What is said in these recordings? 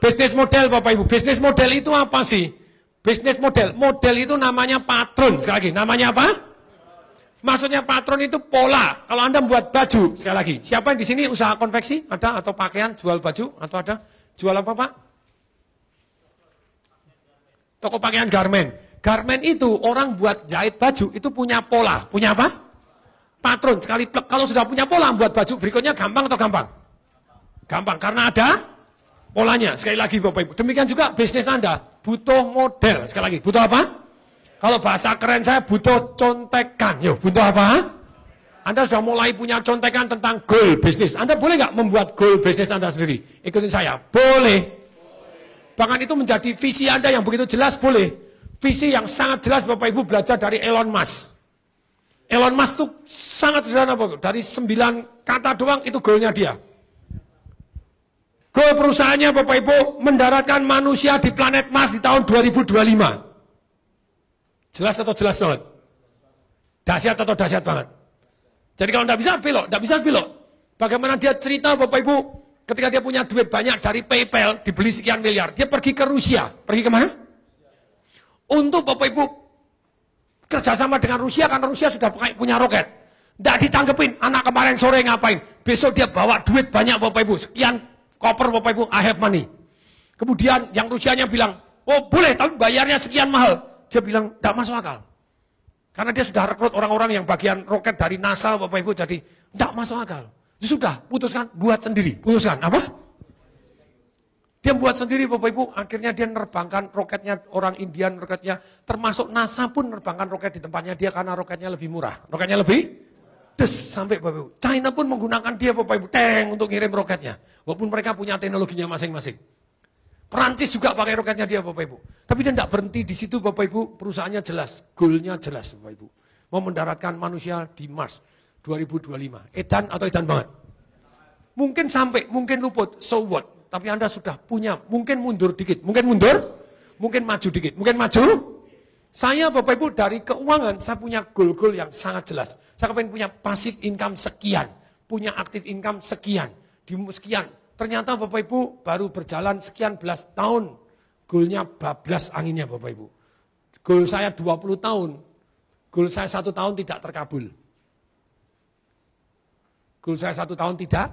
Bisnis model Bapak Ibu. Bisnis model itu apa sih? Bisnis model. Model itu namanya patron. Sekali lagi, namanya apa? Maksudnya patron itu pola. Kalau Anda membuat baju, sekali lagi. Siapa yang di sini usaha konveksi? Ada atau pakaian, jual baju? Atau ada? Jual apa Pak? Toko pakaian garmen. Garmen itu orang buat jahit baju itu punya pola. Punya apa? Patron. Sekali plek. Kalau sudah punya pola buat baju berikutnya gampang atau gampang? Gampang. Karena ada polanya. Sekali lagi Bapak Ibu. Demikian juga bisnis Anda. Butuh model. Sekali lagi. Butuh apa? Kalau bahasa keren saya butuh contekan. Yo, butuh apa? Anda sudah mulai punya contekan tentang goal bisnis. Anda boleh nggak membuat goal bisnis Anda sendiri? Ikutin saya. Boleh. Bahkan itu menjadi visi Anda yang begitu jelas boleh. Visi yang sangat jelas Bapak Ibu belajar dari Elon Musk. Elon Musk itu sangat sederhana Bapak Dari sembilan kata doang itu goalnya dia. Goal perusahaannya Bapak Ibu mendaratkan manusia di planet Mars di tahun 2025. Jelas atau jelas banget? Dahsyat atau dahsyat banget? Jadi kalau tidak bisa belok, tidak bisa belok. Bagaimana dia cerita Bapak Ibu, ketika dia punya duit banyak dari PayPal, dibeli sekian miliar, dia pergi ke Rusia. Pergi ke mana? Untuk Bapak Ibu kerjasama dengan Rusia, karena Rusia sudah punya roket. Tidak ditanggepin, anak kemarin sore ngapain? Besok dia bawa duit banyak Bapak Ibu, sekian koper Bapak Ibu, I have money. Kemudian yang Rusianya bilang, oh boleh, tapi bayarnya sekian mahal. Dia bilang, tidak masuk akal. Karena dia sudah rekrut orang-orang yang bagian roket dari NASA, Bapak Ibu, jadi tidak masuk akal. Dia sudah, putuskan, buat sendiri. Putuskan, apa? Dia buat sendiri Bapak Ibu, akhirnya dia nerbangkan roketnya orang Indian, roketnya termasuk NASA pun nerbangkan roket di tempatnya dia karena roketnya lebih murah. Roketnya lebih des sampai Bapak Ibu. China pun menggunakan dia Bapak Ibu, tank untuk ngirim roketnya. Walaupun mereka punya teknologinya masing-masing. Perancis juga pakai roketnya dia Bapak Ibu. Tapi dia tidak berhenti di situ Bapak Ibu, perusahaannya jelas, goalnya jelas Bapak Ibu. Mau mendaratkan manusia di Mars 2025. Edan atau edan banget? Mungkin sampai, mungkin luput, so what? Tapi Anda sudah punya, mungkin mundur dikit, mungkin mundur, mungkin maju dikit, mungkin maju. Saya Bapak Ibu dari keuangan, saya punya goal-goal yang sangat jelas. Saya pengen punya pasif income sekian, punya aktif income sekian, di sekian, Ternyata Bapak Ibu baru berjalan sekian belas tahun. Goalnya bablas anginnya Bapak Ibu. Goal saya 20 tahun. Goal saya satu tahun tidak terkabul. Goal saya satu tahun tidak.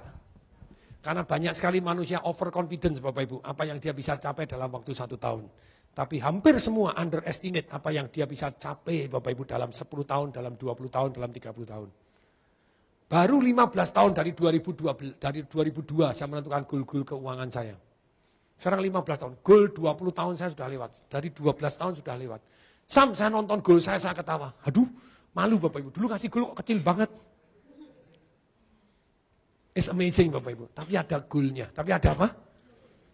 Karena banyak sekali manusia overconfidence Bapak Ibu. Apa yang dia bisa capai dalam waktu satu tahun. Tapi hampir semua underestimate apa yang dia bisa capai Bapak Ibu dalam 10 tahun, dalam 20 tahun, dalam 30 tahun. Baru 15 tahun dari 2002, dari 2002 saya menentukan goal-goal keuangan saya. Sekarang 15 tahun, goal 20 tahun saya sudah lewat. Dari 12 tahun sudah lewat. Sam saya nonton goal saya, saya ketawa. Aduh, malu Bapak Ibu. Dulu kasih goal kok kecil banget. It's amazing Bapak Ibu. Tapi ada goalnya. Tapi ada apa?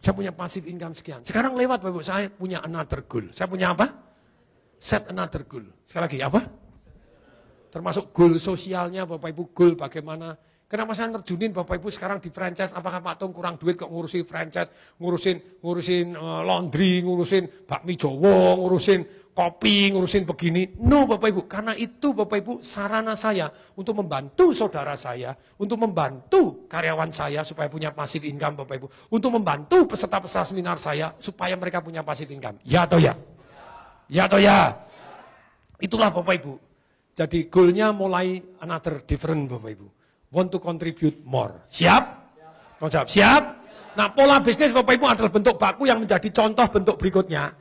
Saya punya passive income sekian. Sekarang lewat Bapak Ibu, saya punya another goal. Saya punya apa? Set another goal. Sekali lagi, apa? Termasuk goal sosialnya Bapak Ibu, goal bagaimana. Kenapa saya terjunin Bapak Ibu sekarang di franchise, apakah Pak Tung kurang duit kok ngurusin franchise, ngurusin ngurusin uh, laundry, ngurusin bakmi Jowo, ngurusin kopi, ngurusin begini. No Bapak Ibu, karena itu Bapak Ibu sarana saya untuk membantu saudara saya, untuk membantu karyawan saya supaya punya pasif income Bapak Ibu. Untuk membantu peserta-peserta seminar saya supaya mereka punya pasif income. Ya atau ya? Ya atau ya? Itulah Bapak Ibu. Jadi goalnya mulai another different Bapak Ibu. Want to contribute more. Siap? Siap. Siap? Nah pola bisnis Bapak Ibu adalah bentuk baku yang menjadi contoh bentuk berikutnya.